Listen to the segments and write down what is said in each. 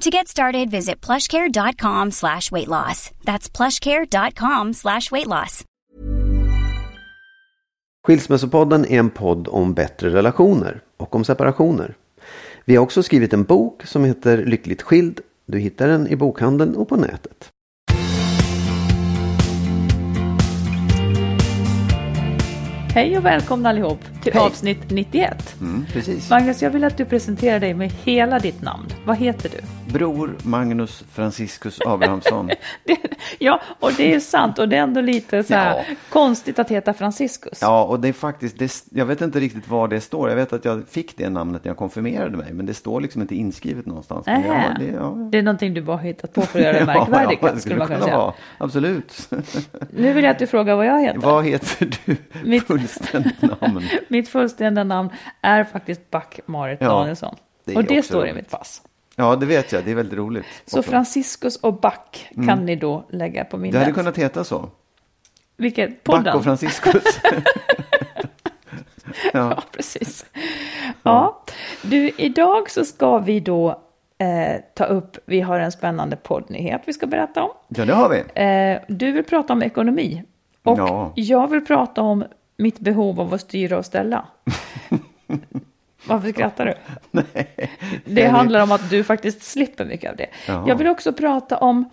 To get started, visit plushcare.com slash weight loss. That's plushcare.com slash weight loss. Skilsmässopodden är en podd om bättre relationer och om separationer. Vi har också skrivit en bok som heter Lyckligt skild. Du hittar den i bokhandeln och på nätet. Hej och välkomna allihop till Hej. avsnitt 91. Mm, precis. Magnus, jag vill att du presenterar dig med hela ditt namn. Vad heter du? Bror Magnus Franciscus Abrahamsson. Det, ja, och det är sant och det är ändå lite så här Ja. konstigt att heta Franciscus. Ja, och det är faktiskt, det, jag vet inte riktigt var det står. Jag vet att jag fick det namnet när jag konfirmerade mig, men det står liksom inte inskrivet någonstans. Men Nähä. ja, det, ja. Det är någonting du bara hittat på för att göra det märkvärdigt, ja, det skulle man kunna säga. vara. Absolut. Nu vill jag att du frågar vad jag heter. Vad heter du? Mitt- Fullständigt namn. Mitt fullständiga namn är faktiskt Back-Marit Ja, Danielsson. det och det står i roligt. mitt pass. Ja, det vet jag. Det är väldigt roligt. Så också. Franciscus och Back kan ni då lägga på minnet. Det hade kunnat heta så. Vilket? Podden? Back och Franciscus. Ja, precis. Ja, du, idag så ska vi då eh, ta upp, vi har en spännande poddnyhet vi ska berätta om. ja, det har vi. Eh, du vill prata om ekonomi och Ja. jag vill prata om mitt behov av att styra och ställa. Varför skrattar du? Det handlar om att du faktiskt slipper mycket av det. Jaha. Jag vill också prata om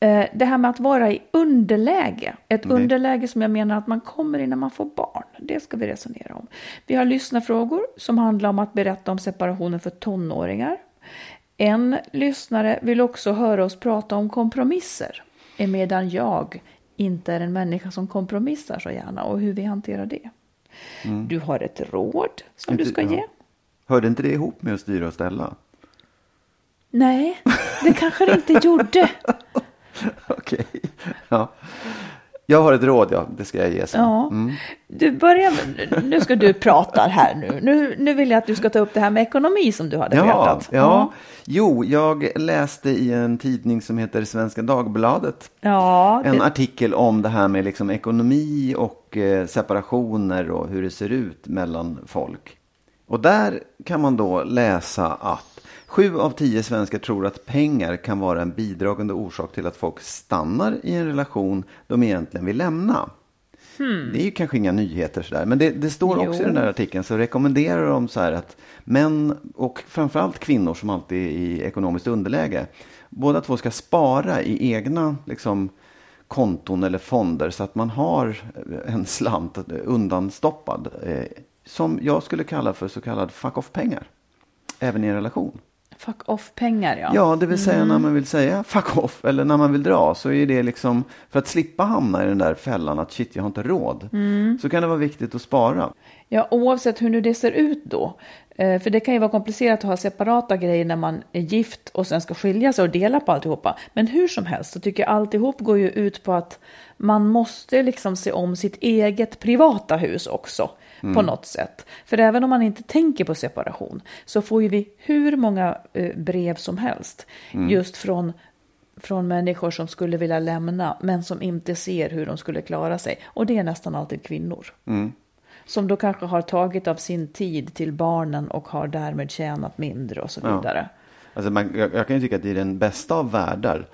eh, det här med att vara i underläge. Ett underläge som jag menar att man kommer i när man får barn. Det ska vi resonera om. Vi har lyssnarfrågor som handlar om att berätta om separationen för tonåringar. En lyssnare vill också höra oss prata om kompromisser. Medan jag inte är en människa som kompromissar så gärna och hur vi hanterar det. Du har ett råd som du Inte- ska ja. ge. Hörde inte det ihop med att styra och ställa? Nej, det kanske det inte gjorde. Okej. Ja. Jag har ett råd, ja. Det ska jag ge sen. Ja. Du börjar, nu ska du prata här nu. nu. Nu vill jag att du ska ta upp det här med ekonomi som du hade Ja, berättat. ja. Jo, jag läste i en tidning som heter Svenska Dagbladet Ja, en det, artikel om det här med liksom ekonomi och eh, separationer och hur det ser ut mellan folk. Och där kan man då läsa att sju av tio svenskar tror att pengar kan vara en bidragande orsak till att folk stannar i en relation de egentligen vill lämna. Det är ju kanske inga nyheter sådär, men det, det står också Hmm. Jo. i den där artikeln så rekommenderar de så här att män och framförallt kvinnor som alltid är i ekonomiskt underläge, båda två ska spara i egna liksom, konton eller fonder så att man har en slant undanstoppad eh, som jag skulle kalla för så kallad fuck off-pengar. Även i en relation. Fuck off-pengar ja. Ja, det vill säga när man vill säga fuck off eller när man vill dra så är det liksom för att slippa hamna i den där fällan att shit, jag har inte råd. Så kan det vara viktigt att spara. Ja, oavsett hur nu det ser ut då. Eh, För det kan ju vara komplicerat att ha separata grejer när man är gift och sen ska skilja sig och dela på alltihopa. Men hur som helst så tycker jag alltihop går ju ut på att man måste liksom se om sitt eget privata hus också på något sätt. För även om man inte tänker på separation så får ju vi hur många eh, brev som helst just från från människor som skulle vilja lämna men som inte ser hur de skulle klara sig. Och det är nästan alltid kvinnor. Som då kanske har tagit av sin tid till barnen och har därmed tjänat mindre och så Ja. vidare. Alltså man, jag, jag kan ju tycka att i den bästa av världar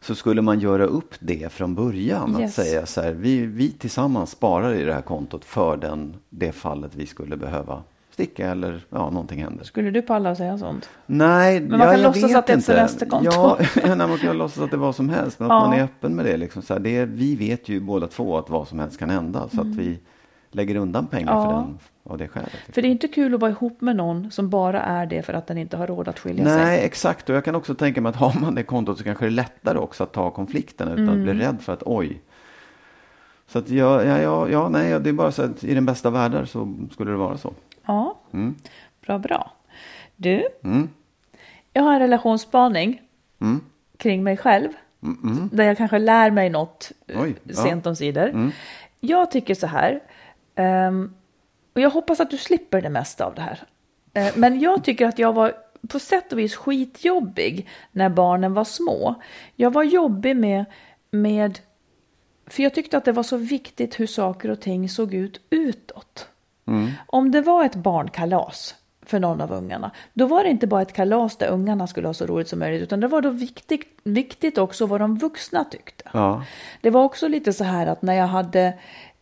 så skulle man göra upp det från början. Yes. Att säga så här, vi, vi tillsammans sparar i det här kontot för den, det fallet vi skulle behöva sticka eller ja, någonting händer. Skulle du palla att säga sånt? Nej, man ja, kan jag låtsas att det är ett semesterkonto. Ja, nej, man kan låtsas att det är vad som helst. Men att Ja. man är öppen med det. Liksom, så här, det är, vi vet ju båda två att vad som helst kan hända. Så att vi lägger undan pengar för Mm. Ja. den av det skälet. För det är inte kul att vara ihop med någon som bara är det för att den inte har råd att skilja sig. Nej, exakt. Och jag kan också tänka mig att har man det kontot så kanske det är lättare också att ta konflikten utan att Mm. bli rädd för att oj. Så att ja, ja, ja, ja, nej, det är bara så att i den bästa världar så skulle det vara så. Ja, Mm. bra, bra. Du, Mm. jag har en relationsspaning Mm. kring mig själv. Där jag kanske lär mig något eh, Oj, ja. sent omsider. Mm. Jag tycker så här. ehm, och jag hoppas att du slipper det mesta av det här. Eh, men jag tycker att jag var på sätt och vis skitjobbig när barnen var små. Jag var jobbig med, med för jag tyckte att det var så viktigt hur saker och ting såg ut utåt. Om det var ett barnkalas för någon av ungarna, då var det inte bara ett kalas där ungarna skulle ha så roligt som möjligt, utan det var då viktigt, viktigt också vad de vuxna tyckte. Ja. Det var också lite så här att när jag hade,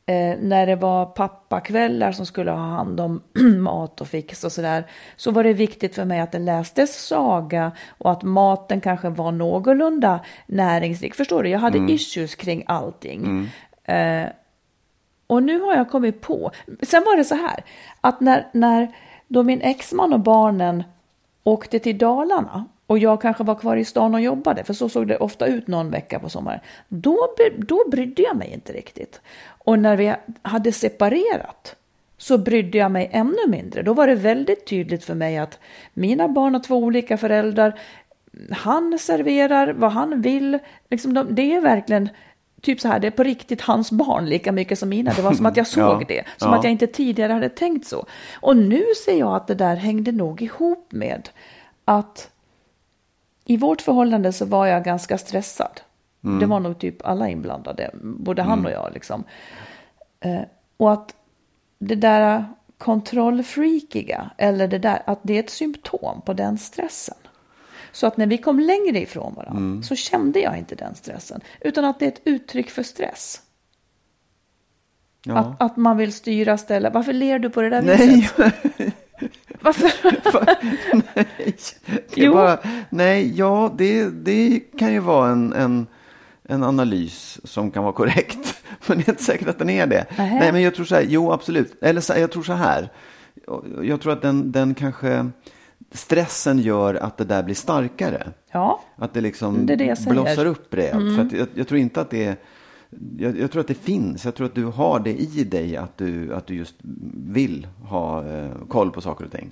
eh, när det var pappakvällar som skulle ha hand om mat och fix och sådär, så var det viktigt för mig att det lästes saga och att maten kanske var någorlunda näringsrik. Förstår du? Jag hade issues kring allting. Eh, och nu har jag kommit på, sen var det så här, att när, när då min exman och barnen åkte till Dalarna och jag kanske var kvar i stan och jobbade, för så såg det ofta ut någon vecka på sommaren, då, då brydde jag mig inte riktigt. Och när vi hade separerat så brydde jag mig ännu mindre. Då var det väldigt tydligt för mig att mina barn har två olika föräldrar, han serverar vad han vill. Liksom de, det är verkligen typ så här, det är på riktigt hans barn lika mycket som mina. Det var som att jag såg Ja, det, som ja. att jag inte tidigare hade tänkt så. Och nu ser jag att det där hängde nog ihop med att i vårt förhållande så var jag ganska stressad. Det var nog typ alla inblandade, både han och jag liksom. Eh, och att det där kontrollfreakiga, eller det där, att det är ett symptom på den stressen. Så att när vi kom längre ifrån varandra så kände jag inte den stressen, utan att det är ett uttryck för stress. Ja. Att, att man vill styra, ställa. Varför ler du på det där Nej, viset? Varför? nej. Jo. bara, nej, ja, det, det kan ju vara en, en, en analys som kan vara korrekt. Men det är inte säkert att den är det. Nähä. Nej, men jag tror så här, jo absolut. Eller så, jag tror så här. Jag tror att den, den kanske, stressen gör att det där blir starkare. Ja, Att det liksom Det är det. Mm. blossar upp rejält. För att jag, jag tror inte att det är, jag, jag tror att det finns. Jag tror att du har det i dig att du, att du just vill ha eh, koll på saker och ting.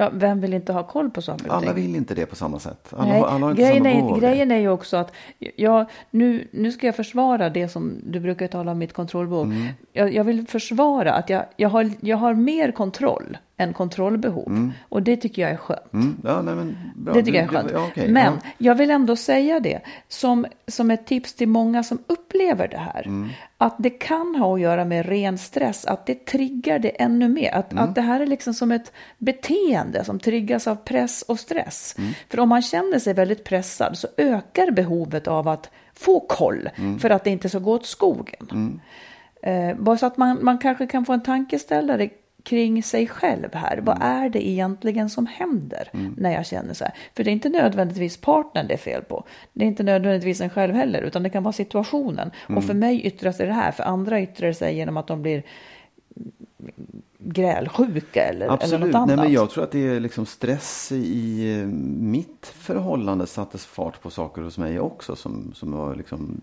Ja, vem vill inte ha koll på saker Alla vill inte det på samma sätt. Alla, Nej, alla har inte grejen, samma är, grejen är ju också att jag, nu, nu ska jag försvara det som du brukar tala om mitt kontrollbehov. Mm. Jag, jag vill försvara att jag, jag, har, jag har mer kontroll än kontrollbehov. Och det tycker jag är skönt. Mm, ja, nej, men, bra. Det tycker jag är Du- skönt. Ja, okej, Men ja. jag vill ändå säga det som, som ett tips till många som upplever det här. Mm. Att det kan ha att göra med ren stress, att det triggar det ännu mer. Att, Mm. att det här är liksom som ett beteende som triggas av press och stress. Mm. För om man känner sig väldigt pressad så ökar behovet av att få koll Mm. för att det inte ska gå åt skogen. Eh, bara så att man, man kanske kan få en tankeställare kring sig själv här. Vad Mm. är det egentligen som händer när jag känner så här? För det är inte nödvändigtvis partnern det är fel på. Det är inte nödvändigtvis en själv heller, utan det kan vara situationen. Mm. Och för mig yttrar sig det här, för andra yttrar sig genom att de blir grälsjuka eller, eller Absolut. något annat. Nej, men jag tror att det är liksom stress i eh, mitt förhållande sattes fart på saker hos mig också som, som var liksom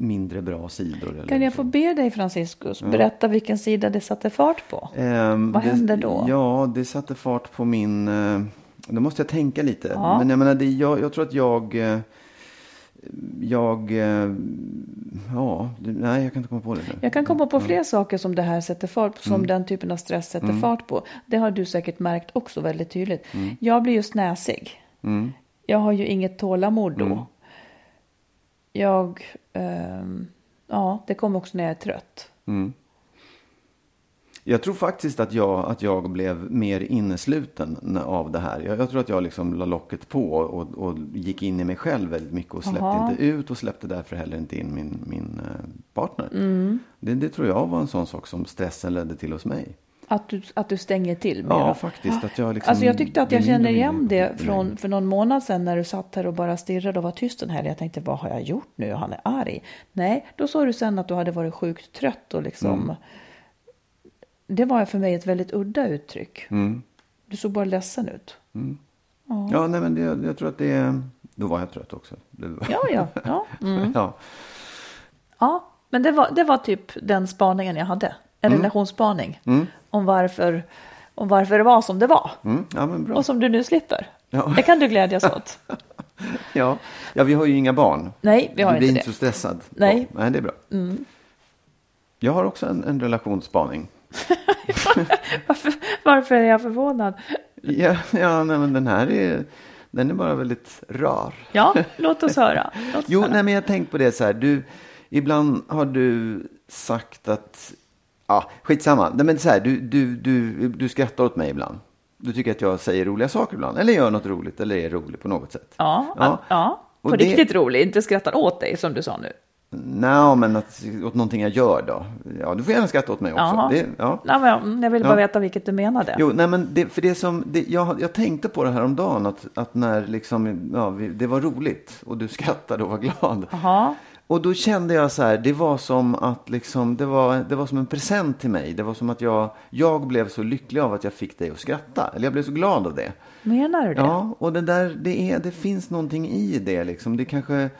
mindre bra sidor. Eller Kan jag få be dig Franciscus, berätta vilken sida det satte fart på? Ehm, Vad det, händer då? Ja, det satte fart på min... Eh, då måste jag tänka lite. Ja. Men jag menar, det, jag, jag tror att jag... Eh, jag... Eh, ja, nej, jag kan inte komma på det nu. Jag kan komma på fler saker som det här sätter fart på, som Mm. den typen av stress sätter fart på. Det har du säkert märkt också väldigt tydligt. Mm. Jag blir ju snäsig. Jag har ju inget tålamod då. Mm. Jag, ehm, ja, det kommer också när jag är trött. Jag tror faktiskt att jag, att jag blev mer innesluten av det här. Jag, jag tror att jag liksom la locket på och, och gick in i mig själv väldigt mycket och släppte Aha. inte ut och släppte därför heller inte in min, min eh, partner. Mm. Det, det tror jag var en sån sak som stressen ledde till hos mig. Att du, att du stänger till Ja, mera. faktiskt. Att jag liksom Alltså jag tyckte att jag kände igen det från för någon månad sedan när du satt här och bara stirrade och var tyst den här. Jag tänkte, vad har jag gjort nu? Han är arg. Nej, då sa du sen att du hade varit sjukt trött och liksom. Mm. Det var för mig ett väldigt udda uttryck. Mm. Du såg bara ledsen ut. Ja, nej, men det, jag tror att det är... Då var jag trött också. Ja, ja, ja. Mm. ja. ja. Men det var, det var typ den spaningen jag hade. En relationsspaning. Om, varför, om varför det var som det var. Mm, ja. Och som du nu slipper. Ja. Det kan du glädjas åt. Ja. ja, vi har ju inga barn. Nej, vi har du blir inte inte det. så stressad. Nej. Mm. Ja, nej, det är bra. Jag har också en, en relationsspaning. Varför, varför är jag förvånad? Ja, ja nej, men den här är, den är bara väldigt rar. Ja, låt oss höra. Låt oss Jo, höra. nej, men jag tänkt på det så här. Du, ibland har du sagt att, ja, skitsamma. Nej, men så här, du, du, du, du skrattar åt mig ibland. Du tycker att jag säger roliga saker ibland. Eller gör något roligt, eller är rolig på något sätt. Ja, ja. ja. På det- riktigt rolig, inte skrattar åt dig som du sa nu. Nej, men att, åt någonting jag gör då. Ja, du får gärna skratta åt mig också. Det, ja. Nej, men jag vill bara Ja. veta vilket du menade. Jo, nej men det, för det som, det, jag, jag tänkte på det här om dagen att, att när liksom, ja, vi, det var roligt och du skrattade och var glad. Jaha. Och då kände jag så här, det var som att liksom, det var, det var som en present till mig. Det var som att jag, jag blev så lycklig av att jag fick dig att skratta. Eller jag blev så glad av det. Menar du det? Ja, och det där, det, är, det finns någonting i det liksom. Det kanske,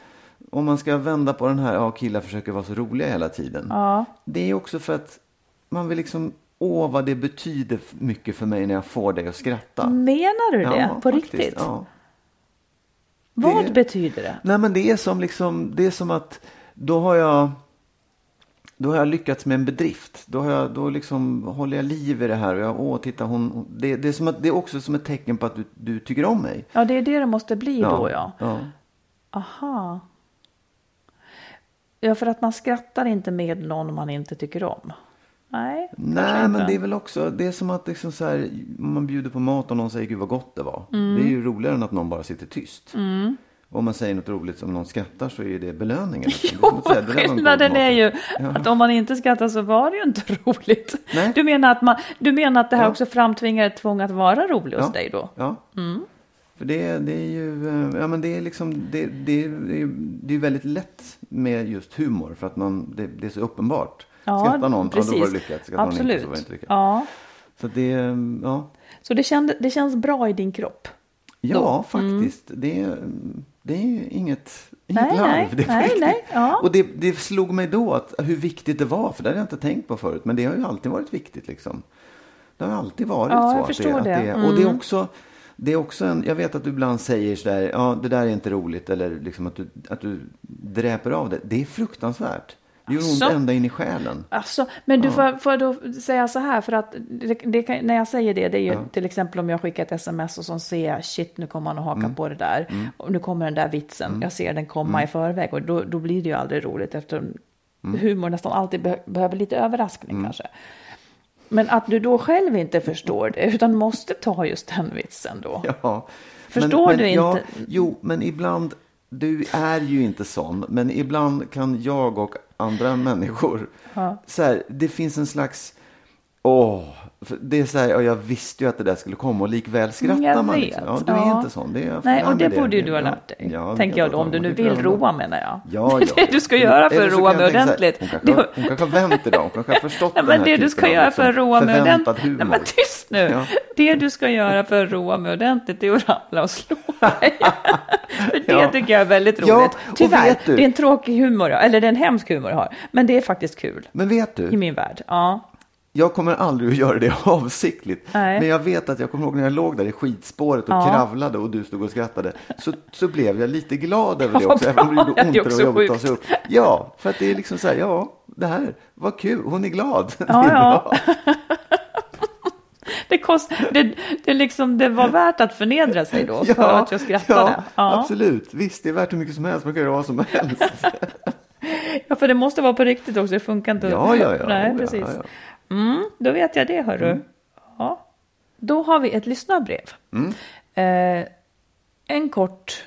om man ska vända på den här, ja killar försöker vara så roliga hela tiden. Ja. Det är också för att man vill liksom, åh vad det betyder mycket för mig när jag får dig att skratta. Menar du det? Ja, på faktiskt, riktigt? Ja. Vad Det- betyder det? Nej men det är som liksom, det är som att då har jag då har jag lyckats med en bedrift. Då, har jag, då liksom håller jag liv i det här. Och jag, åh, titta, hon, det, det, är som att, det är också som ett tecken på att du, du tycker om mig. Ja, det är det det måste bli då, ja. ja. Aha. Ja, för att man skrattar inte med någon man inte tycker om. Nej, Nej, men det är väl också, det är som att liksom så här, man bjuder på mat och någon säger gud vad gott det var. Mm. Det är ju roligare än att någon bara sitter tyst. Om man säger något roligt som någon skrattar så är det belöningen. liksom. Det är som att säga, "Det där var en god Skillnaden mat." är ju att om man inte skrattar så var det ju inte roligt. Nej. Du menar att, man, du menar att det här Ja. också framtvingar ett tvång att vara rolig hos Ja. dig då? Ja. Mm. För det, det är ju, eh, ja men det är liksom, det, det, det, är, det är väldigt lätt med just humor för att man, det, det är så uppenbart. Skrattar någon, ja då var det lyckat. Skrattar någon Absolut. inte så var det inte lyckat. Ja. Så det, ja. Så det, kände, det känns bra i din kropp? Ja, faktiskt. Det, är- det är inget, inget Nej, larv. nej, det nej, nej, ja. Och det, det slog mig då att hur viktigt det var, för det hade jag inte tänkt på förut. Men det har ju alltid varit viktigt liksom. Det har alltid varit Ja, så. jag att förstår att det. Mm. Och det är också, det är också en, jag vet att du ibland säger sådär, ja det där är inte roligt. Eller liksom att du, att du dräper av det. Det är fruktansvärt. Det gör ont Asså? ända in i själen. Alltså, men du får, får jag då säga så här, för att det, det kan, när jag säger det, det är ju till exempel om jag skickar ett sms och så ser jag, shit nu kommer han att haka Mm. på det där, och nu kommer den där vitsen, jag ser den komma Mm. i förväg och då, då blir det ju aldrig roligt eftersom Mm. humor nästan alltid be, behöver lite överraskning kanske. Men att du då själv inte förstår det, utan måste ta just den vitsen då. Ja. Förstår du Ja, inte? jo, men ibland, du är ju inte sån, men ibland kan jag och andra människor, så här, det finns en slags, åh, för det är så här, ja, jag visste ju att det där skulle komma och likväl skrattar Jag man. vet, Liksom. Ja, du är ja. inte sån. Det är, Nej, och det med borde ju du ha lärt dig. ja, tänker jag då, om du nu vill roa menar jag. Ja, det ja. det du ska göra för att roa mig så här, ordentligt. Hon kanske, hon kanske har vänt idag. Hon kanske har förstått Nej, men det du ska göra liksom för att roa mig ordentligt. Nej, men tyst nu. Ja. Det du ska göra för att roa mig ordentligt är att ramla och slå dig. för det tycker jag är väldigt roligt. Tyvärr, vet du- det är en tråkig humor, eller det är en hemsk humor jag har. Men det är faktiskt kul Men vet i du, min värld. Ja. Jag kommer aldrig att göra det avsiktligt. Nej. Men jag vet att jag kommer ihåg när jag låg där i skidspåret och Ja. kravlade och du stod och skrattade. Så, så blev jag lite glad över Ja, det vad också. Även om det bra. gjorde ont och jobbigt att ta sig upp. Ja, för att det är liksom så här, ja, det här var kul. Hon är glad. Det är Ja, ja. bra. Det Ja. kost, det, det, liksom, det var värt att förnedra sig då för att jag skrattade. Ja, ja, absolut. Visst, det är värt hur mycket som helst. Man kan göra vad som helst. ja, för det måste vara på riktigt också. Det funkar inte. Ja, ja, ja. Nej, ja, precis. Mm, då vet jag det, hörru. Mm. Ja. Då har vi ett lyssnarbrev. Mm. Eh, en, kort,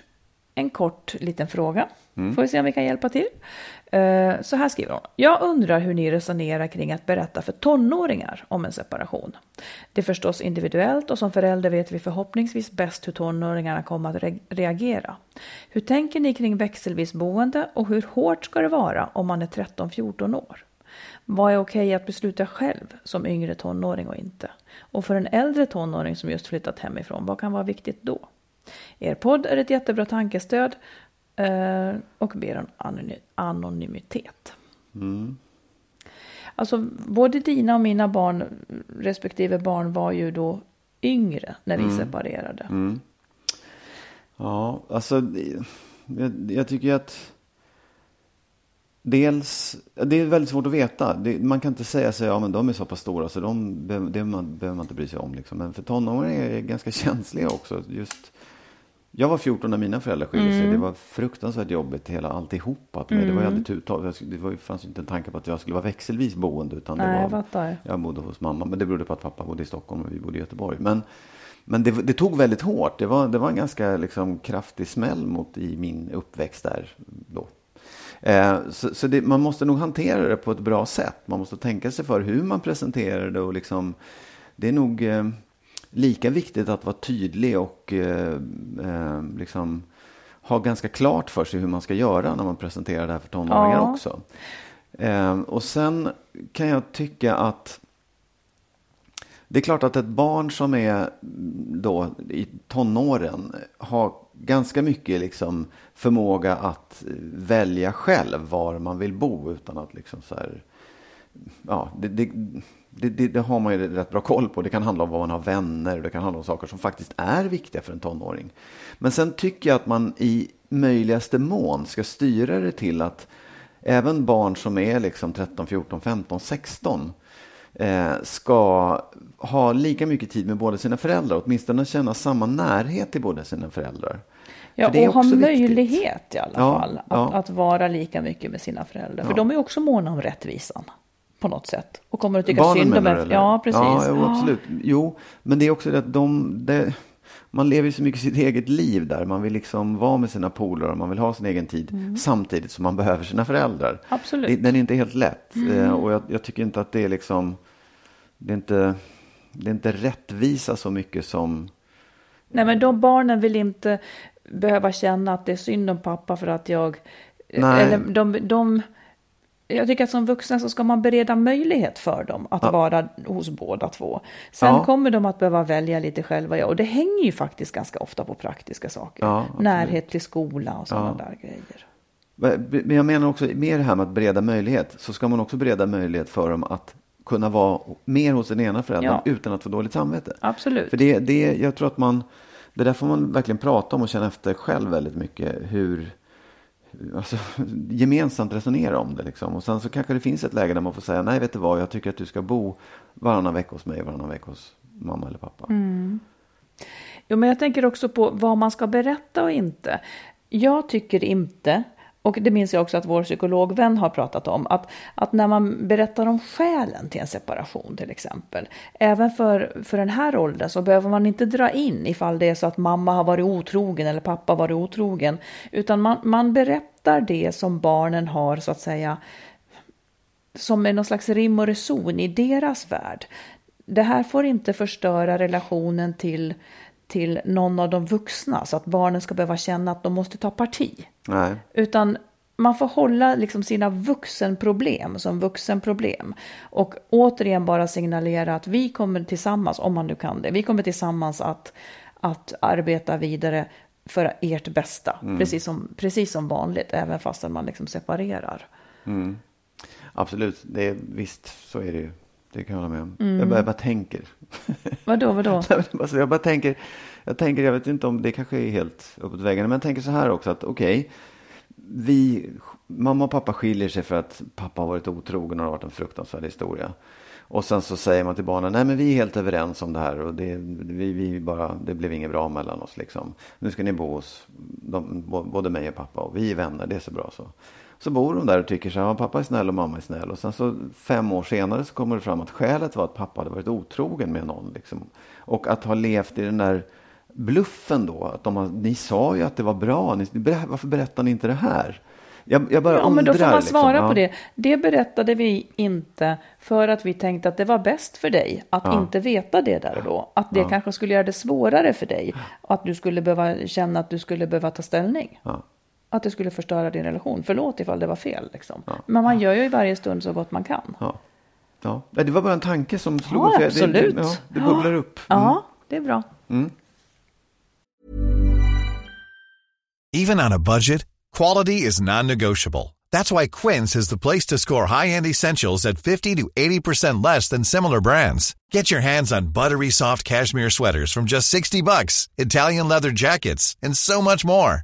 en kort liten fråga. Mm. Får vi se om vi kan hjälpa till. Eh, så här skriver hon. Jag undrar hur ni resonerar kring att berätta för tonåringar om en separation. Det är förstås individuellt och som förälder vet vi förhoppningsvis bäst hur tonåringarna kommer att re reagera. Hur tänker ni kring växelvis boende och hur hårt ska det vara om man är 13-14 år? Vad är okej att besluta själv som yngre tonåring och inte? Och för en äldre tonåring som just flyttat hemifrån, vad kan vara viktigt då? Er podd är ett jättebra tankestöd eh, och ber om anonymitet. Mm. Alltså både dina och mina barn respektive barn var ju då yngre när vi mm. separerade. Mm. Ja, alltså jag, jag tycker att Dels, det är väldigt svårt att veta. Det, man kan inte säga sig, ja men de är så pass stora så de det man, behöver man inte bry sig om. Liksom. Men för tonåringar är ganska känsliga också. Just, jag var 14 när mina föräldrar skilde sig. Mm. Det var fruktansvärt jobbigt hela alltihopa. Mm. Det var ju aldrig. Det var, fanns inte en tanke på att jag skulle vara växelvis boende. Utan det Nej, var, jag, jag bodde hos mamma. Men det berodde på att pappa bodde i Stockholm och vi bodde i Göteborg. Men, men det, det tog väldigt hårt. Det var, det var en ganska liksom, kraftig smäll mot i min uppväxt där. Då, Eh, så, så det, man måste nog hantera det på ett bra sätt. Man måste tänka sig för hur man presenterar det och liksom, det är nog eh, lika viktigt att vara tydlig och eh, eh, liksom ha ganska klart för sig hur man ska göra när man presenterar det här för tonåringar ja. också. Eh, och sen kan jag tycka att det är klart att ett barn som är då i tonåren har ganska mycket liksom förmåga att välja själv var man vill bo utan att liksom så här, ja, det, det, det, det, har man ju rätt bra koll på. Det kan handla om vad man har vänner, det kan handla om saker som faktiskt är viktiga för en tonåring. Men sen tycker jag att man i möjligaste mån ska styra det till att även barn som är liksom 13, 14, 15, 16 eh, ska ha lika mycket tid med båda sina föräldrar, åtminstone känna samma närhet till båda sina föräldrar. Ja, och ha möjlighet viktigt. i alla ja, fall att, ja. att, vara lika mycket med sina föräldrar. För ja. de är också måna om rättvisan på något sätt. Och kommer att tycka Barnen synd om en. Ja, precis. Ja, jo, absolut. Jo, men det är också det att de, det, man lever ju så mycket sitt eget liv där. Man vill liksom vara med sina polare, man vill ha sin egen tid mm. samtidigt som man behöver sina föräldrar. Absolut. Det, den är inte helt lätt. Mm. Eh, och jag, jag, tycker inte att det är liksom, det är inte, det är inte rättvisa så mycket som Nej, men de barnen vill inte behöva känna att det är synd om pappa för att jag... Nej. Eller de, de, jag tycker att som vuxen så ska man bereda möjlighet för dem att ja. vara hos båda två. Sen ja. kommer de att behöva välja lite själva. Ja, och det hänger ju faktiskt ganska ofta på praktiska saker. Ja, Närhet till skola och sådana där grejer. Men jag menar också med det här med att bereda möjlighet så ska man också bereda möjlighet för dem att kunna vara mer hos den ena föräldern utan att få dåligt samvete. Absolut. För det, det, jag tror att man det där får man verkligen prata om och känna efter själv väldigt mycket. Hur, alltså, gemensamt resonera om det. Liksom. Och sen så kanske det finns ett läge där man får säga, nej vet du vad, jag tycker att du ska bo varannan vecka hos mig, varannan vecka hos mamma eller pappa. Mm. Jo, men jag tänker också på vad man ska berätta och inte. Jag tycker inte och det minns jag också att vår psykologvän har pratat om, att, att när man berättar om skälen till en separation till exempel, även för, för den här åldern så behöver man inte dra in ifall det är så att mamma har varit otrogen eller pappa har varit otrogen, utan man, man berättar det som barnen har så att säga som är någon slags rim och reson i deras värld. Det här får inte förstöra relationen till till någon av de vuxna så att barnen ska behöva känna att de måste ta parti. Nej. Utan man får hålla liksom sina vuxenproblem som vuxenproblem. Och återigen bara signalera att vi kommer tillsammans, om man nu kan det, vi kommer tillsammans att, att arbeta vidare för ert bästa. Mm. Precis, som, precis som vanligt, även fast man liksom separerar. Mm. Absolut, det är, visst så är det ju. Det kan jag hålla med om. Mm. Jag, bara, jag bara tänker. Vadå, vadå? alltså, jag bara tänker, jag tänker, jag vet inte om det kanske är helt uppåt väggarna, men jag tänker så här också att okej, okay, vi, mamma och pappa skiljer sig för att pappa har varit otrogen och det har varit en fruktansvärd historia. Och sen så säger man till barnen, nej men vi är helt överens om det här och det, vi, vi bara, det blev inget bra mellan oss liksom. Nu ska ni bo hos de, både mig och pappa och vi är vänner, det är så bra så. Så bor de där och tycker så här, pappa är snäll och mamma är snäll. Och sen så fem år senare så kommer det fram att skälet var att pappa hade varit otrogen med någon. Liksom. Och att ha levt i den där bluffen då. Att de har, ni sa ju att det var bra, ni, varför berättar ni inte det här? Jag, jag bara ja, undrar. men då får man liksom. svara Ja. på det. Det berättade vi inte för att vi tänkte att det var bäst för dig att Ja. inte veta det där och då. Att det kanske skulle göra det svårare för dig. Att du skulle behöva känna att du skulle behöva ta ställning. Ja. Att det skulle förstöra din relation. Förlåt ifall det var fel. Liksom. Men man gör ju i varje stund så gott man kan. Ja. Ja. Det var bara en tanke som slog Ja, absolut. Det, ja, det bubblar upp. Ja, det är bra. Even on a budget, quality is non-negotiable. That's why Quince is the place to score high-end essentials at 50 to 80% less than similar brands. Get your hands on buttery soft cashmere sweaters from just 60 bucks, Italian leather jackets, and so much more.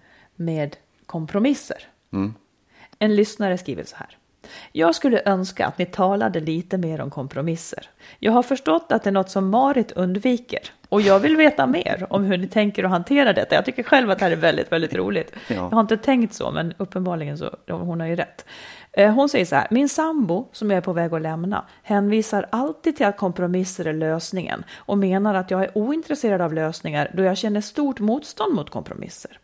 med kompromisser. Mm. En lyssnare skriver så här. Jag skulle önska att ni talade lite mer om kompromisser. Jag har förstått att det är något som Marit undviker och jag vill veta mer om hur ni tänker att hantera detta. Jag tycker själv att det här är väldigt, väldigt roligt. Ja. Jag har inte tänkt så, men uppenbarligen så, hon har ju rätt. Eh, Hon säger så här, min sambo som jag är på väg att lämna hänvisar alltid till att kompromisser är lösningen och menar att jag är ointresserad av lösningar då jag känner stort motstånd mot kompromisser.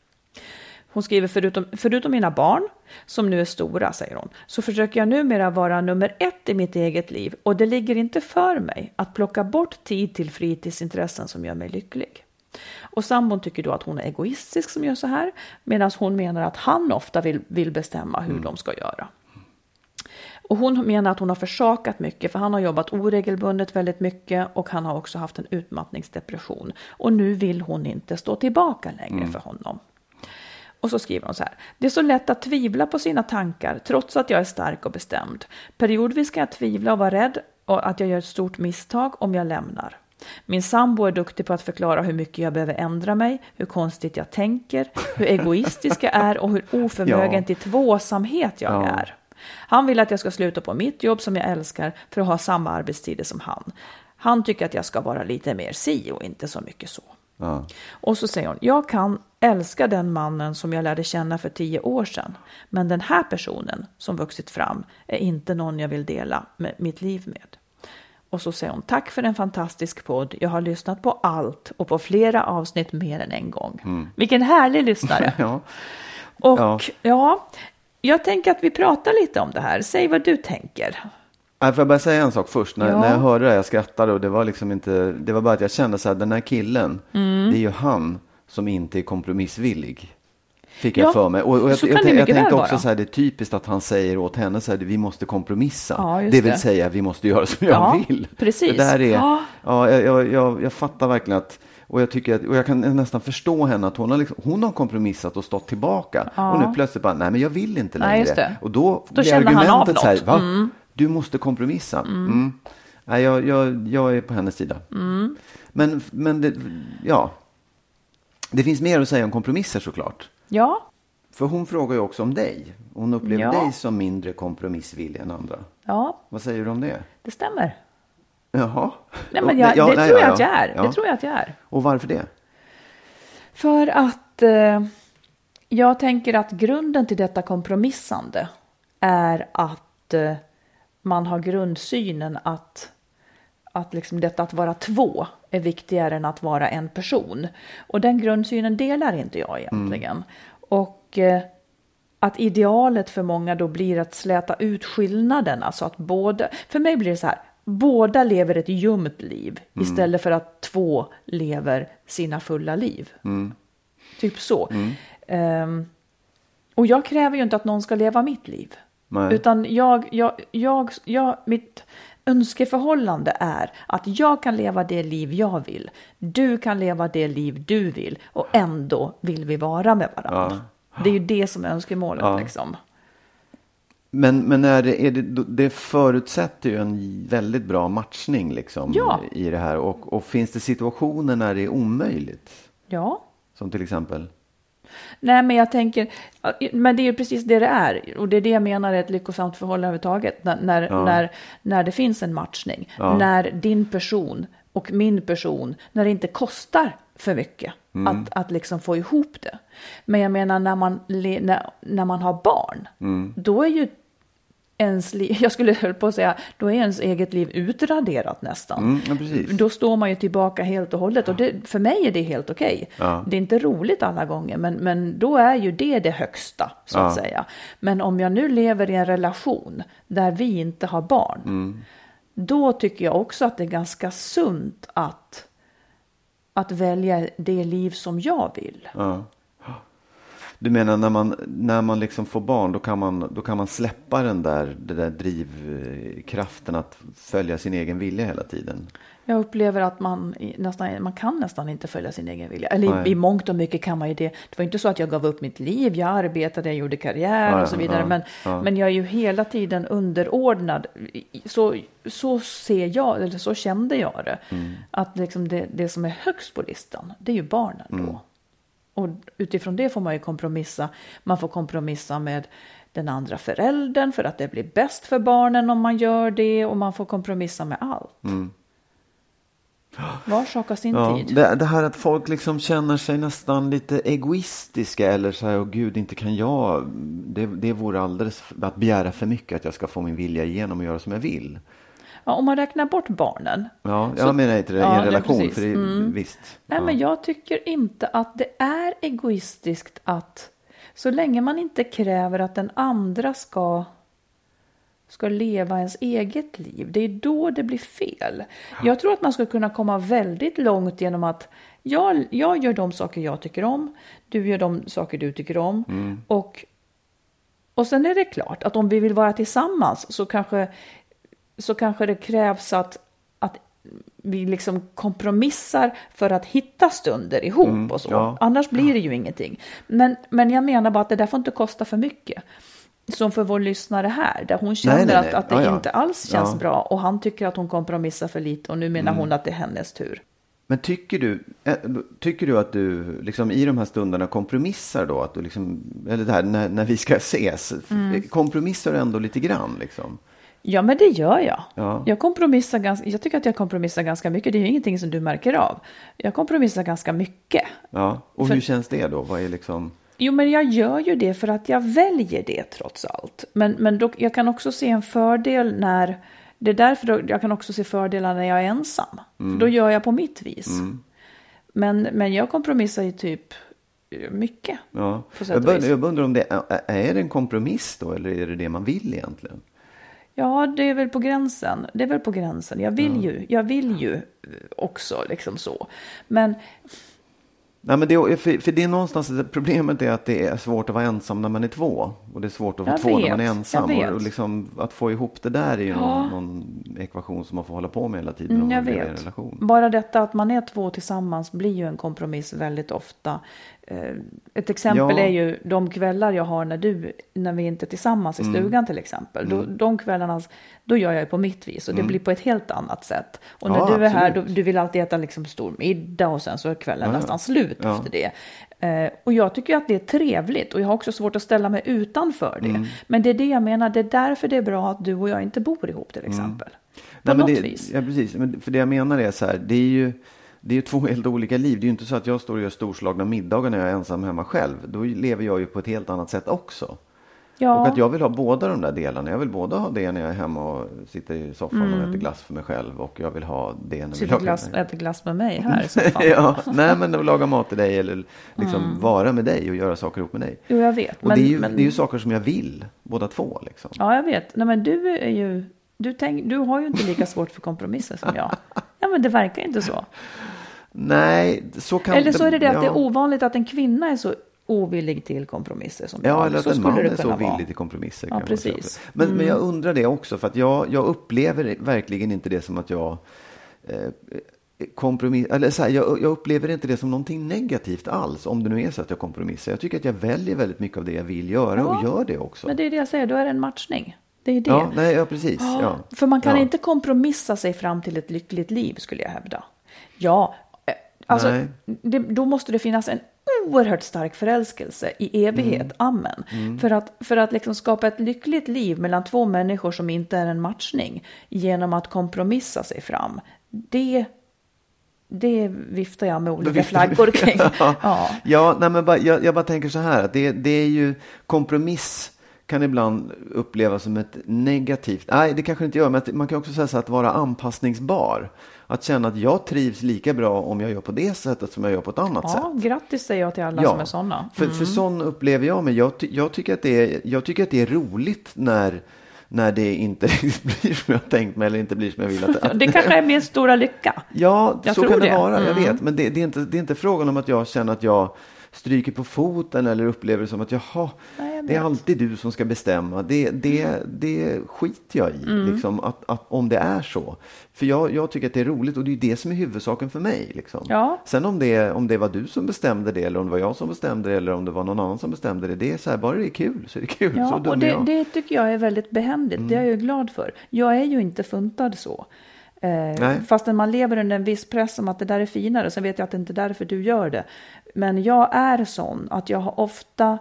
Hon skriver förutom, förutom mina barn, som nu är stora, säger hon, så försöker jag numera vara nummer ett i mitt eget liv och det ligger inte för mig att plocka bort tid till fritidsintressen som gör mig lycklig. Och sambon tycker då att hon är egoistisk som gör så här, medan hon menar att han ofta vill, vill bestämma hur de ska göra. Och hon menar att hon har försakat mycket för han har jobbat oregelbundet väldigt mycket och han har också haft en utmattningsdepression. Och nu vill hon inte stå tillbaka längre för honom. Och så skriver hon så här. Det är så lätt att tvivla på sina tankar trots att jag är stark och bestämd. Periodvis kan jag tvivla och vara rädd och att jag gör ett stort misstag om jag lämnar. Min sambo är duktig på att förklara hur mycket jag behöver ändra mig, hur konstigt jag tänker, hur egoistisk jag är och hur oförmögen Ja. till tvåsamhet jag Ja. är. Han vill att jag ska sluta på mitt jobb som jag älskar för att ha samma arbetstider som han. Han tycker att jag ska vara lite mer si och inte så mycket så. Ja. Och så säger hon, jag kan älska den mannen som jag lärde känna för tio år sedan. Men den här personen som vuxit fram är inte någon jag vill dela med mitt liv med. Och så säger hon, tack för en fantastisk podd. Jag har lyssnat på allt och på flera avsnitt mer än en gång. Vilken härlig lyssnare. Ja. Och Ja. ja. jag tänker att vi pratar lite om det här. Säg vad du tänker. Nej, får jag bara säga en sak först? När, Ja. när jag hörde det här, jag skrattade och det var liksom inte, det var bara att jag kände så här, den här killen, Mm. det är ju han som inte är kompromissvillig. Fick Ja, jag för mig. Och, och jag, jag, jag, jag tänkte också så här, det är typiskt att han säger åt henne så här, vi måste kompromissa. Ja, det vill det. säga, vi måste göra som jag Ja, vill. precis. Det där är, Ja. ja. jag, jag, jag, jag fattar verkligen att och jag, tycker att, och jag kan nästan förstå henne att hon har, liksom, hon har kompromissat och stått tillbaka. Ja. Och nu plötsligt bara, nej men jag vill inte Nej, längre. det. Och då, Då blir känner han av argumentet så här, va? Mm. Du måste kompromissa. Mm. Nej, jag, jag, jag är på hennes sida. Mm. Men, men det, ja. Det finns mer att säga om kompromisser såklart. Ja, För hon frågar ju också om dig. Hon upplever Ja. dig som mindre kompromissvillig än andra. Ja, Vad säger du om det? det stämmer. Jaha. Nej, men Ja, jag, ja, det nej, tror ja, jag att jag ja. är. Det tror jag att jag är. Och varför det? För att eh, jag tänker att grunden till detta kompromissande är att eh, man har grundsynen att, att liksom detta att vara två är viktigare än att vara en person. Och den grundsynen delar inte jag egentligen. Och eh, att idealet för många då blir att släta ut skillnaderna så att båda, för mig blir det så här, båda lever ett ljumt liv istället för att två lever sina fulla liv. Typ så. Ehm, och jag kräver ju inte att någon ska leva mitt liv. Nej. Utan jag, jag, jag, jag, mitt önskeförhållande är att jag kan leva det liv jag vill. Du kan leva det liv du vill. Och ändå vill vi vara med varandra. Det är ju det som är önskemålet Ja. liksom. Men, men är det, är det, det förutsätter ju en väldigt bra matchning liksom Ja. i det här. Och, och finns det situationer när det är omöjligt? Ja. Som till exempel? Nej, men jag tänker, men det är ju precis det det är. Och det är det jag menar är ett lyckosamt förhållande överhuvudtaget. När, när, när, när det finns en matchning. När din person och min person, när det inte kostar för mycket att, att liksom få ihop det. Men jag menar när man, när, när man har barn, då är ju ens liv, jag skulle höll på att säga, då är ens eget liv utraderat nästan. Mm, ja. Då står man ju tillbaka helt och hållet och det, för mig är det helt okej. Ja. Det är inte roligt alla gånger, men, men då är ju det det högsta så att Ja. säga. Men om jag nu lever i en relation där vi inte har barn, Mm. då tycker jag också att det är ganska sunt att, att välja det liv som jag vill. Du menar när man, när man liksom får barn då kan man, då kan man släppa den där, den där drivkraften att följa sin egen vilja hela tiden? Jag upplever att man, nästan, man kan nästan inte följa sin egen vilja. Eller Nej. i, i mångt och mycket kan man ju det. Det var inte så att jag gav upp mitt liv. Jag arbetade, jag gjorde karriär Ja, och så vidare. ja, men, ja. men jag är ju hela tiden underordnad. Så, så ser jag, eller så kände jag det. Mm. Att liksom det, det som är högst på listan, det är ju barnen Mm. Och utifrån det får man ju kompromissa. Man får kompromissa med den andra föräldern för att det blir bäst för barnen om man gör det. Och man får kompromissa med allt. Var sak har sin Mm. Ja, tid. det, det här att folk liksom känner sig nästan lite egoistiska eller så här, åh gud, inte kan jag. Det, det vore alldeles att begära för mycket att jag ska få min vilja igenom och göra som jag vill. Ja, om man räknar bort barnen. Ja, Så- jag menar inte det i Ja, en det är relation, precis. för det Mm. visst. Nej, ja. men jag tycker inte att det är egoistiskt att så länge man inte kräver att den andra ska ska leva ens eget liv. Det är då det blir fel. Jag tror att man ska kunna komma väldigt långt genom att jag, jag gör de saker jag tycker om, du gör de saker du tycker om. Och, och sen är det klart att om vi vill vara tillsammans så kanske, så kanske det krävs att, att vi liksom kompromissar för att hitta stunder ihop och så. ja. Annars blir det ju ingenting. Men, men jag menar bara att det där får inte kosta för mycket. Som för vår lyssnare här, där hon känner Nej, nej, nej. Att, att det Ja, ja. inte alls känns Ja. bra och han tycker att hon kompromissar för lite och nu menar Mm. hon att det är hennes tur. Men tycker du, eh, tycker du att du liksom i de här stunderna kompromissar då? Att du liksom, eller det här när, när vi ska ses, Mm. kompromissar du ändå lite grann liksom? Ja, men det gör jag. Ja. Jag kompromissar ganska, jag tycker att jag kompromissar ganska mycket. Det är ju ingenting som du märker av. Jag kompromissar ganska mycket. Ja, och För- hur känns det då? Vad är liksom... Jo, men jag gör ju det för att jag väljer det trots allt. Men, men då, jag kan också se en fördel när... Det är därför då, jag kan också se fördelar när jag är ensam. För då gör jag på mitt vis. Men, men jag kompromissar ju typ eh, mycket. Ja. Jag, bör, jag undrar om det är, är det en kompromiss då eller är det det man vill egentligen? Ja, det är väl på gränsen. Det är väl på gränsen. Jag vill ju, jag vill ju också liksom så. Men Nej, men det, är- för, för det är någonstans, problemet är att det är svårt att vara ensam när man är två. Och det är svårt att vara Jag två när man är ensam. Och, och liksom, att få ihop det där är ju Ja. någon, någon ekvation som man får hålla på med hela tiden. Mm, jag vet. relation. Bara detta att man är två tillsammans blir ju en kompromiss väldigt ofta. Eh, Ett exempel Ja. är ju de kvällar jag har när du, när vi inte är tillsammans i Mm. stugan till exempel. Då, de kvällarna, då gör jag på mitt vis och det blir på ett helt annat sätt. Och när Mm. Ja, du är här, då, absolut. du vill alltid äta liksom stor middag och sen så är kvällen ja. nästan slut ute efter det. Eh, och jag tycker att det är trevligt och jag har också svårt att ställa mig utanför det. Mm. Men det är det jag menar, det är därför det är bra att du och jag inte bor ihop till exempel. På Mm. Nej, men något det, vis. Ja, precis. Men för det jag menar är så här, det är ju det är ju två helt olika liv. Det är ju inte så att jag står och gör storslagna middagar när jag är ensam hemma själv. Då lever jag ju på ett helt annat sätt också. Ja. Och att jag vill ha båda de där delarna. Jag vill både ha det när jag är hemma och sitter i soffan och äter glass för mig själv. Och jag vill ha det när vi Sitter lagar glass, äter glass med mig här i soffan. ja, nej men att laga mat till dig eller liksom vara med dig och göra saker ihop med dig. Jo, jag vet. Och det, är ju, det är ju saker som jag vill, båda två liksom. Ja, jag vet. Nej, men du är ju... Du, tänk, du har ju inte lika svårt för kompromisser som jag. Ja, men det verkar inte så. Nej, så kan Eller så är det det att ja. det är ovanligt att en kvinna är så ovillig till kompromisser som Ja, eller att en skulle man är så kunna vara. villig till kompromisser. Ja, precis. Men, men jag Mm. undrar det också, för att jag, jag upplever verkligen inte det som att jag eh, kompromiss, eller så här, jag, jag upplever inte det som någonting negativt alls, om det nu är så att jag kompromissar. Jag tycker att jag väljer väldigt mycket av det jag vill göra Ja, och gör det också. Men det är det jag säger, då är det en matchning. Det är det. Ja, nej, ja precis. Ja. För man kan ja. inte kompromissa sig fram till ett lyckligt liv skulle jag hävda. Ja, eh, alltså det, då måste det finnas en oerhört stark förälskelse i evighet, Mm. amen. För att, för att liksom skapa ett lyckligt liv mellan två människor som inte är en matchning genom att kompromissa sig fram. Det, det viftar jag med olika flaggor kring. ja, ja. nej, men bara, jag, jag bara tänker så här, att det, det är ju kompromiss kan ibland upplevas som ett negativt, nej det kanske inte gör, men man kan också säga så här, att vara anpassningsbar. Att känna att jag trivs lika bra om jag gör på det sättet som jag gör på ett annat sätt. ja, grattis säger jag till alla som är sådana. För, för sån upplever jag mig. Jag, jag, tycker att det är, jag tycker att det är roligt när, när det inte blir som jag tänkt mig eller inte blir som jag vill att att- Det kanske är min stora lycka. Ja, Jag så kan det, det. vara. Jag Mm. vet. Men det, det, är inte, det är inte frågan om att jag känner att jag stryker på foten eller upplever det som att jaha, Nej, det är alltid du som ska bestämma. Det, det, det skiter jag i, Mm. liksom, att, att, om det är så. För jag, jag tycker att det är roligt och det är det som är huvudsaken för mig. Liksom. Ja. Sen om det, om det var du som bestämde det eller om det var jag som bestämde det eller om det var någon annan som bestämde det. Det är så här, bara det är kul så är det kul. Ja, och det, det tycker jag är väldigt behändigt. Det är jag ju glad för. Jag är ju inte funtad så. Eh, fastän man lever under en viss press om att det där är finare, så vet jag att det inte är därför du gör det. Men jag är sån att jag har ofta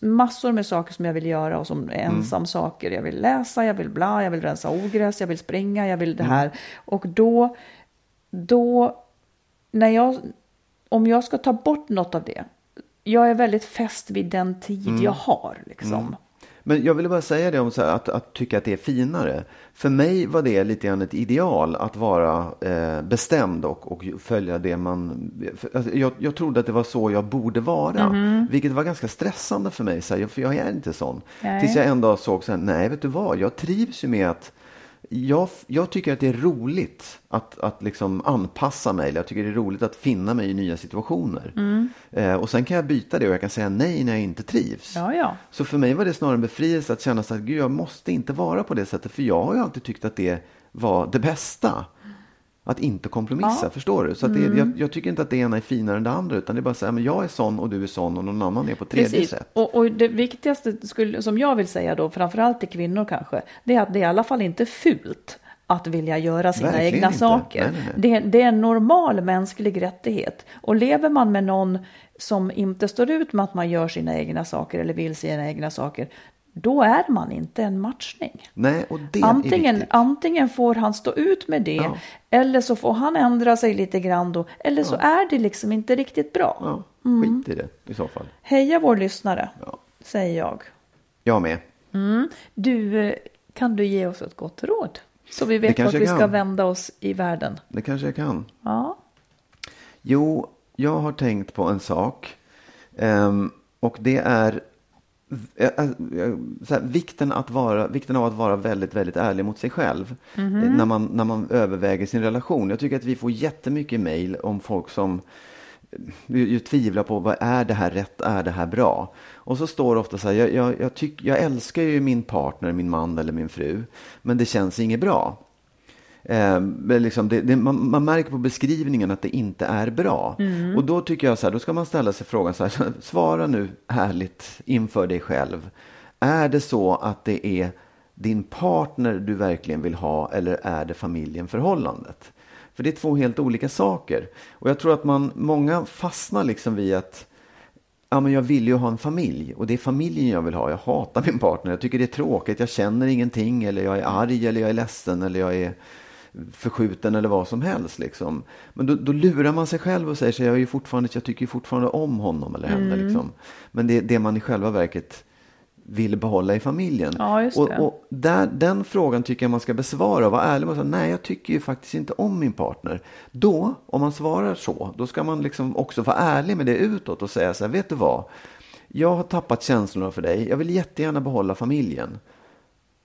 massor med saker som jag vill göra och som är ensam saker. Jag vill läsa, jag vill bla, jag vill rensa ogräs, jag vill springa, jag vill det här. Och då, då, när jag, om jag ska ta bort något av det, jag är väldigt fäst vid den tid jag har. Liksom. Men jag ville bara säga det om här, att, att tycka att det är finare. För mig var det lite grann ett ideal att vara eh, bestämd och, och följa det man... För, alltså, jag, jag trodde att det var så jag borde vara. Mhm. Vilket var ganska stressande för mig, så här, för jag är inte sån. Nej. Tills jag en dag såg så här, nej vet du vad, jag trivs ju med att jag, jag tycker att det är roligt att, att liksom anpassa mig. Jag tycker det är roligt att finna mig i nya situationer. Mm. Eh, och sen kan jag byta det och jag kan säga nej när jag inte trivs. Ja, ja. Så för mig var det snarare en befrielse att känna så att Gud, jag måste inte vara på det sättet. För jag har ju alltid tyckt att det var det bästa. Att inte kompromissa, Ja. Mm. förstår du? Så det, jag, jag tycker inte att det ena är finare än det andra. Utan det är bara så här, men jag är sån och du är sån och någon annan är på tredje Precis. sätt. Och, och det viktigaste skulle, som jag vill säga då, framförallt till kvinnor kanske, det är att det är i alla fall inte fult att vilja göra sina Verkligen egna inte. saker. Nej, nej, nej. Det, det är en normal mänsklig rättighet. Och lever man med någon som inte står ut med att man gör sina egna saker eller vill sina egna saker, då är man inte en matchning. Nej, och det är Antingen, viktigt. antingen får han stå ut med det, Ja. eller så får han ändra sig lite grann då, eller så är det liksom inte riktigt bra. Ja, Mm. skit i det i så fall. Heja vår lyssnare, Ja. säger jag. Jag med. Du, eh, kan du ge oss ett gott råd? Så vi vet vart vi ska vända oss i världen. Det kanske jag kan. Ja, Jo, jag har tänkt på en sak. Ehm, och det är här, vikten, att vara, vikten av att vara väldigt, väldigt ärlig mot sig själv. eh, När, man, när man överväger sin relation. Jag tycker att vi får jättemycket mejl om folk som eh, ju, ju tvivlar på vad är det här rätt, är det här bra? Och så står det ofta så här, jag, jag, jag, tyck, jag älskar ju min partner, min man eller min fru, men det känns inget bra. Eh, liksom det, det, man, man märker på beskrivningen att det inte är bra. Och då tycker jag så här, då ska man ställa sig frågan så här, svara nu ärligt inför dig själv. Är det så att det är din partner du verkligen vill ha eller är det familjen, förhållandet? För det är två helt olika saker. Och jag tror att man, många fastnar liksom vid att ja, men jag vill ju ha en familj och det är familjen jag vill ha. Jag hatar min partner, jag tycker det är tråkigt, jag känner ingenting eller jag är arg eller jag är ledsen eller jag är förskjuten eller vad som helst. Liksom. Men då, då lurar man sig själv och säger sig, jag, är ju fortfarande, jag tycker fortfarande om honom eller henne. Mm. Liksom. Men det är det man i själva verket vill behålla i familjen. Ja, och och där, den frågan tycker jag man ska besvara och vara ärlig och säga, nej jag tycker ju faktiskt inte om min partner. Då, om man svarar så, då ska man liksom också vara ärlig med det utåt och säga så här, vet du vad? Jag har tappat känslorna för dig, jag vill jättegärna behålla familjen.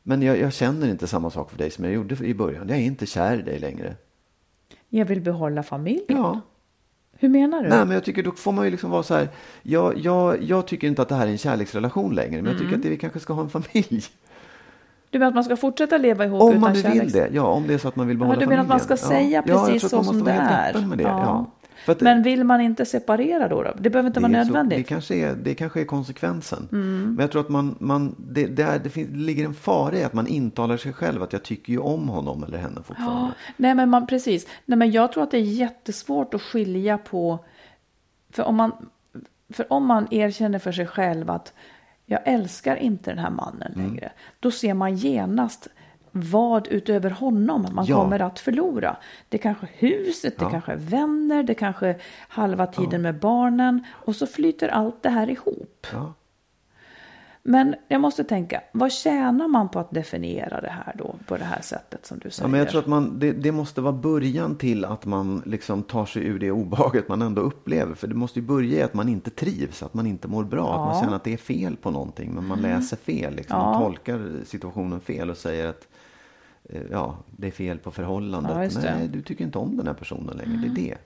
Men jag, jag känner inte samma sak för dig som jag gjorde i början. Jag är inte kär i dig längre. Jag vill behålla familjen. Ja. Hur menar du? Nej, men jag tycker då får man ju liksom vara så här. Jag, jag, jag tycker inte att det här är en kärleksrelation längre, men jag Mm. tycker att det, vi kanske ska ha en familj. Du menar att man ska fortsätta leva ihop Om utan man nu kärleks- vill det, ja, om det är så att man vill behålla Ja, du menar familjen. att man ska ja. säga ja, jag precis tror att så man måste som det vara helt är? öppen med det. Ja. Att Men vill man inte separera då? då? Det behöver inte vara det är så- nödvändigt. Det kanske är, det kanske är konsekvensen. Mm. Men jag tror att man, man, det, det, är, det, finns, det ligger en fara i att man intalar sig själv att jag tycker ju om honom eller henne fortfarande. Ja, nej men man, precis. Nej men jag tror att det är jättesvårt att skilja på, för om man, för om man erkänner för sig själv att jag älskar inte den här mannen Mm. längre, då ser man genast vad utöver honom man Ja. kommer att förlora. Det är kanske huset, det Ja. kanske är vänner, det kanske är halva tiden med barnen och så flyter allt det här ihop. Ja. Men jag måste tänka, vad tjänar man på att definiera det här då på det här sättet som du säger? Ja, men jag tror att man, det, det måste vara början till att man liksom tar sig ur det obehaget man ändå upplever. För det måste ju börja i att man inte trivs, att man inte mår bra, att man Ja. Mm. känner att det är fel på någonting. Men man läser fel, liksom. Ja. man tolkar situationen fel och säger att ja, det är fel på förhållandet. Ja. Nej, du tycker inte om den här personen längre, det är det.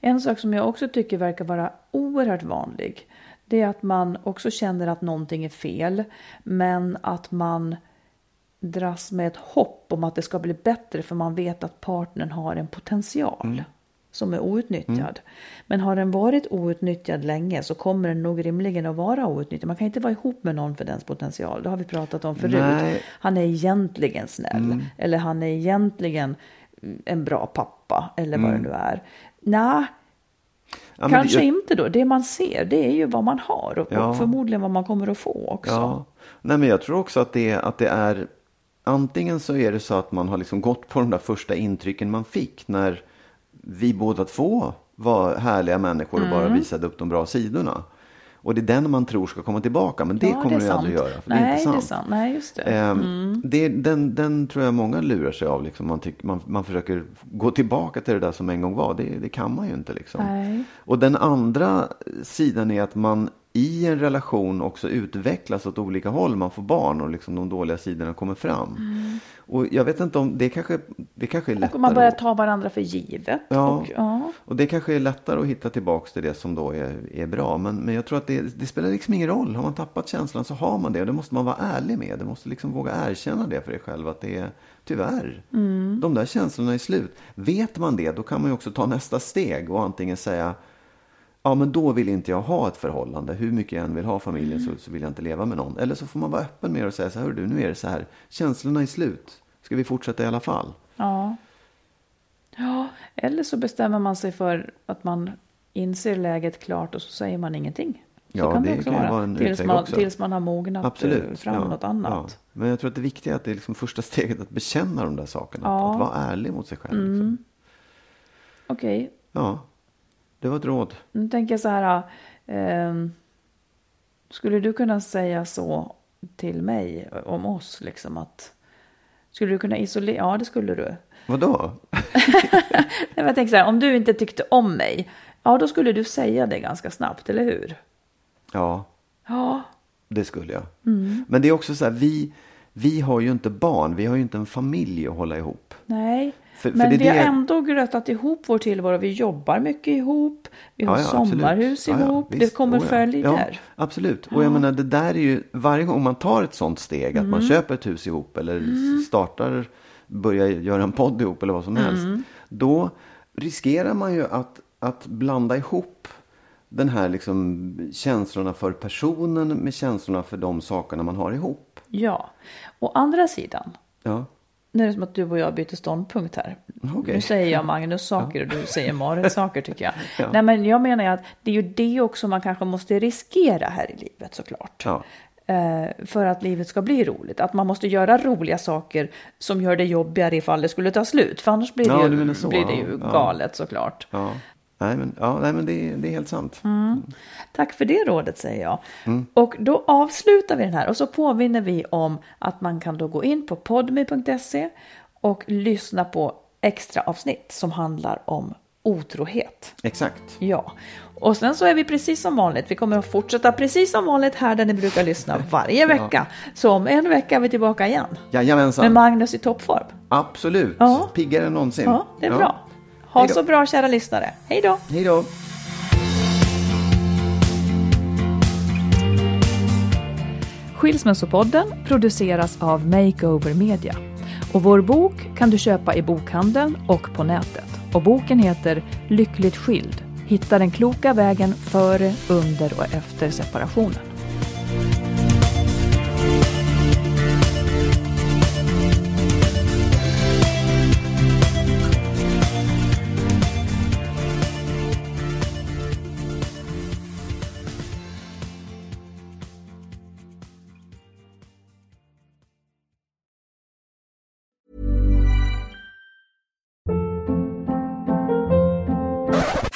En sak som jag också tycker verkar vara oerhört vanlig. Det är att man också känner att någonting är fel. Men att man dras med ett hopp om att det ska bli bättre. För man vet att partnern har en potential. Som är outnyttjad. Men har den varit outnyttjad länge så kommer den nog rimligen att vara outnyttjad. Man kan inte vara ihop med någon för dens potential. Det har vi pratat om förut. Nej. Han är egentligen snäll. Eller han är egentligen en bra pappa. Eller vad det nu är. Nej, Ja, Kanske jag- inte då. Det man ser det är ju vad man har och, Ja. och förmodligen vad man kommer att få också. Ja. Nej, men jag tror också att det, att det är antingen så är det så att man har liksom gått på de där första intrycken man fick när vi båda två var härliga människor och Mm. bara visade upp de bra sidorna. Och det är den man tror ska komma tillbaka, men det Ja, kommer det ju aldrig göra. För Nej, det är inte sant. det är sant. Nej, just det. Ehm, det, den, den tror jag många lurar sig av. Liksom. Man, tycker, man, man försöker gå tillbaka till det där som en gång var. Det, det kan man ju inte. Liksom. Nej. Och den andra sidan är att man i en relation också utvecklas åt olika håll. Man får barn och liksom de dåliga sidorna kommer fram. Och jag vet inte om det kanske, det kanske är lättare. Och man börjar ta varandra för givet. Ja. Och, ja. och det kanske är lättare att hitta tillbaka till det som då är, är bra. Men, men jag tror att det, det spelar liksom ingen roll. Har man tappat känslan så har man det. Och det måste man vara ärlig med. Du måste liksom våga erkänna det för dig själv. Att det är tyvärr. De där känslorna är slut. Vet man det, då kan man ju också ta nästa steg och antingen säga Ja, men då vill inte jag ha ett förhållande. Hur mycket jag än vill ha familjen så, så vill jag inte leva med någon. Eller så får man vara öppen med det och säga så här, "Hör du, nu är det så här. Känslorna är slut. Ska vi fortsätta i alla fall? Ja. ja. Eller så bestämmer man sig för att man inser läget klart och så säger man ingenting. Så Ja, kan det det kan vara. vara en tills, man, också. tills man har mognat eh, Absolut. fram ja, något annat. Ja. Men jag tror att det viktiga är att det är liksom första steget att bekänna de där sakerna. Ja. Att, att vara ärlig mot sig själv. Liksom. Okej, Ja, det var ett råd. nu tänker jag så här. ehm, skulle du kunna säga så till mig om oss? Liksom att, skulle du kunna isolera? Ja, det skulle du. Vadå? Jag tänker så här, om du inte tyckte om mig, ja då skulle du säga det ganska snabbt, eller hur? Ja, Ja, det skulle jag. Mm. Men det är också så här, vi, vi har ju inte barn. Vi har ju inte en familj att hålla ihop. nej. För- för men det är vi har det- ändå grötat ihop vår tillvaro. Vi jobbar mycket ihop. Vi har Ja, ja, absolut. sommarhus Ja, ja, ihop. visst. det kommer Oh, ja. följder. Ja, absolut. Och jag menar, det där är ju, varje gång man tar ett sånt steg, att Mm. man köper ett hus ihop eller startar, börjar göra en podd ihop eller vad som helst. Mm. Då riskerar man ju att, att blanda ihop den här liksom känslorna för personen med känslorna för de sakerna man har ihop. Ja. Å andra sidan, Ja, Nu är det som att du och jag byter ståndpunkt här. Okej. Nu säger jag Magnus saker och du säger Marit saker tycker jag. Ja. Nej men jag menar att det är ju det också man kanske måste riskera här i livet såklart. Ja. Eh, för att livet ska bli roligt. Att man måste göra roliga saker som gör det jobbigare ifall det skulle ta slut. För annars blir det, Ja, ju, så, blir det ju galet såklart. Ja. Nej, men, ja, nej, men det, det är helt sant. Tack för det rådet säger jag. Och då avslutar vi den här och så påminner vi om att man kan då gå in på podme.se och lyssna på extra avsnitt som handlar om otrohet. Exakt. Ja, och sen så är vi precis som vanligt. Vi kommer att fortsätta precis som vanligt här där ni brukar lyssna varje vecka. Så om en vecka är vi tillbaka igen Jajamensan. med Magnus i toppform. Absolut. Ja. Piggare än någonsin. Ja, det är bra. Ha Hej då. så bra kära lyssnare. Hej då! Hej då. Skilsmässopodden produceras av Makeover Media. Och vår bok kan du köpa i bokhandeln och på nätet. Och boken heter Lyckligt skild. Hitta den kloka vägen före, under och efter separationen.